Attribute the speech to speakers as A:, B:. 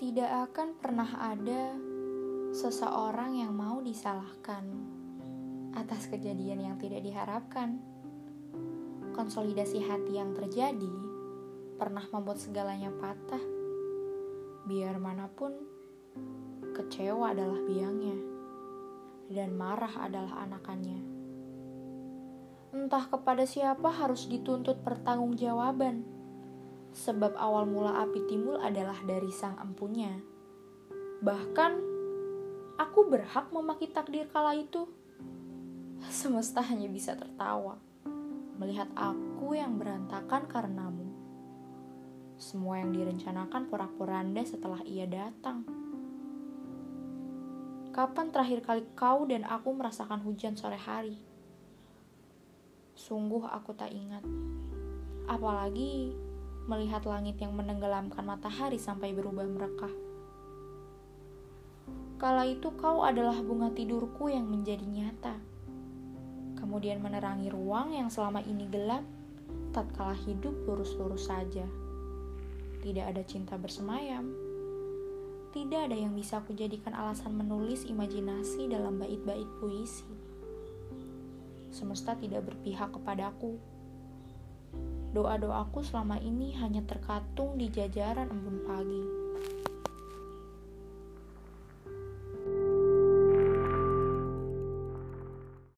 A: Tidak akan pernah ada seseorang yang mau disalahkan atas kejadian yang tidak diharapkan. Konsolidasi hati yang terjadi pernah membuat segalanya patah. Biar mana pun, kecewa adalah biangnya, dan marah adalah anakannya. Entah kepada siapa harus dituntut pertanggungjawaban sebab awal mula api timbul adalah dari sang empunya. Bahkan, aku berhak memaki takdir kala itu. Semesta hanya bisa tertawa melihat aku yang berantakan karenamu. Semua yang direncanakan pura-puranda setelah ia datang. Kapan terakhir kali kau dan aku merasakan hujan sore hari? Sungguh aku tak ingat. Apalagi melihat langit yang menenggelamkan matahari sampai berubah merekah. Kala itu kau adalah bunga tidurku yang menjadi nyata. Kemudian menerangi ruang yang selama ini gelap, tatkala hidup lurus-lurus saja. Tidak ada cinta bersemayam. Tidak ada yang bisa aku jadikan alasan menulis imajinasi dalam bait-bait puisi. Semesta tidak berpihak kepadaku Doa-doaku selama ini hanya terkatung di jajaran embun pagi.